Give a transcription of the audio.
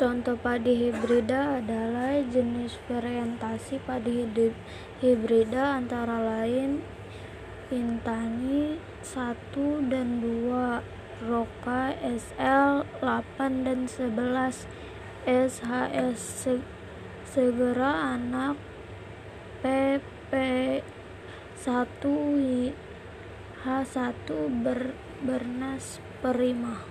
Contoh padi hibrida adalah jenis variantasi padi hibrida antara lain Intani 1 dan 2, Roka SL 8 dan 11, SHS Segera Anak PP 1 H1 Ber, Bernas Perima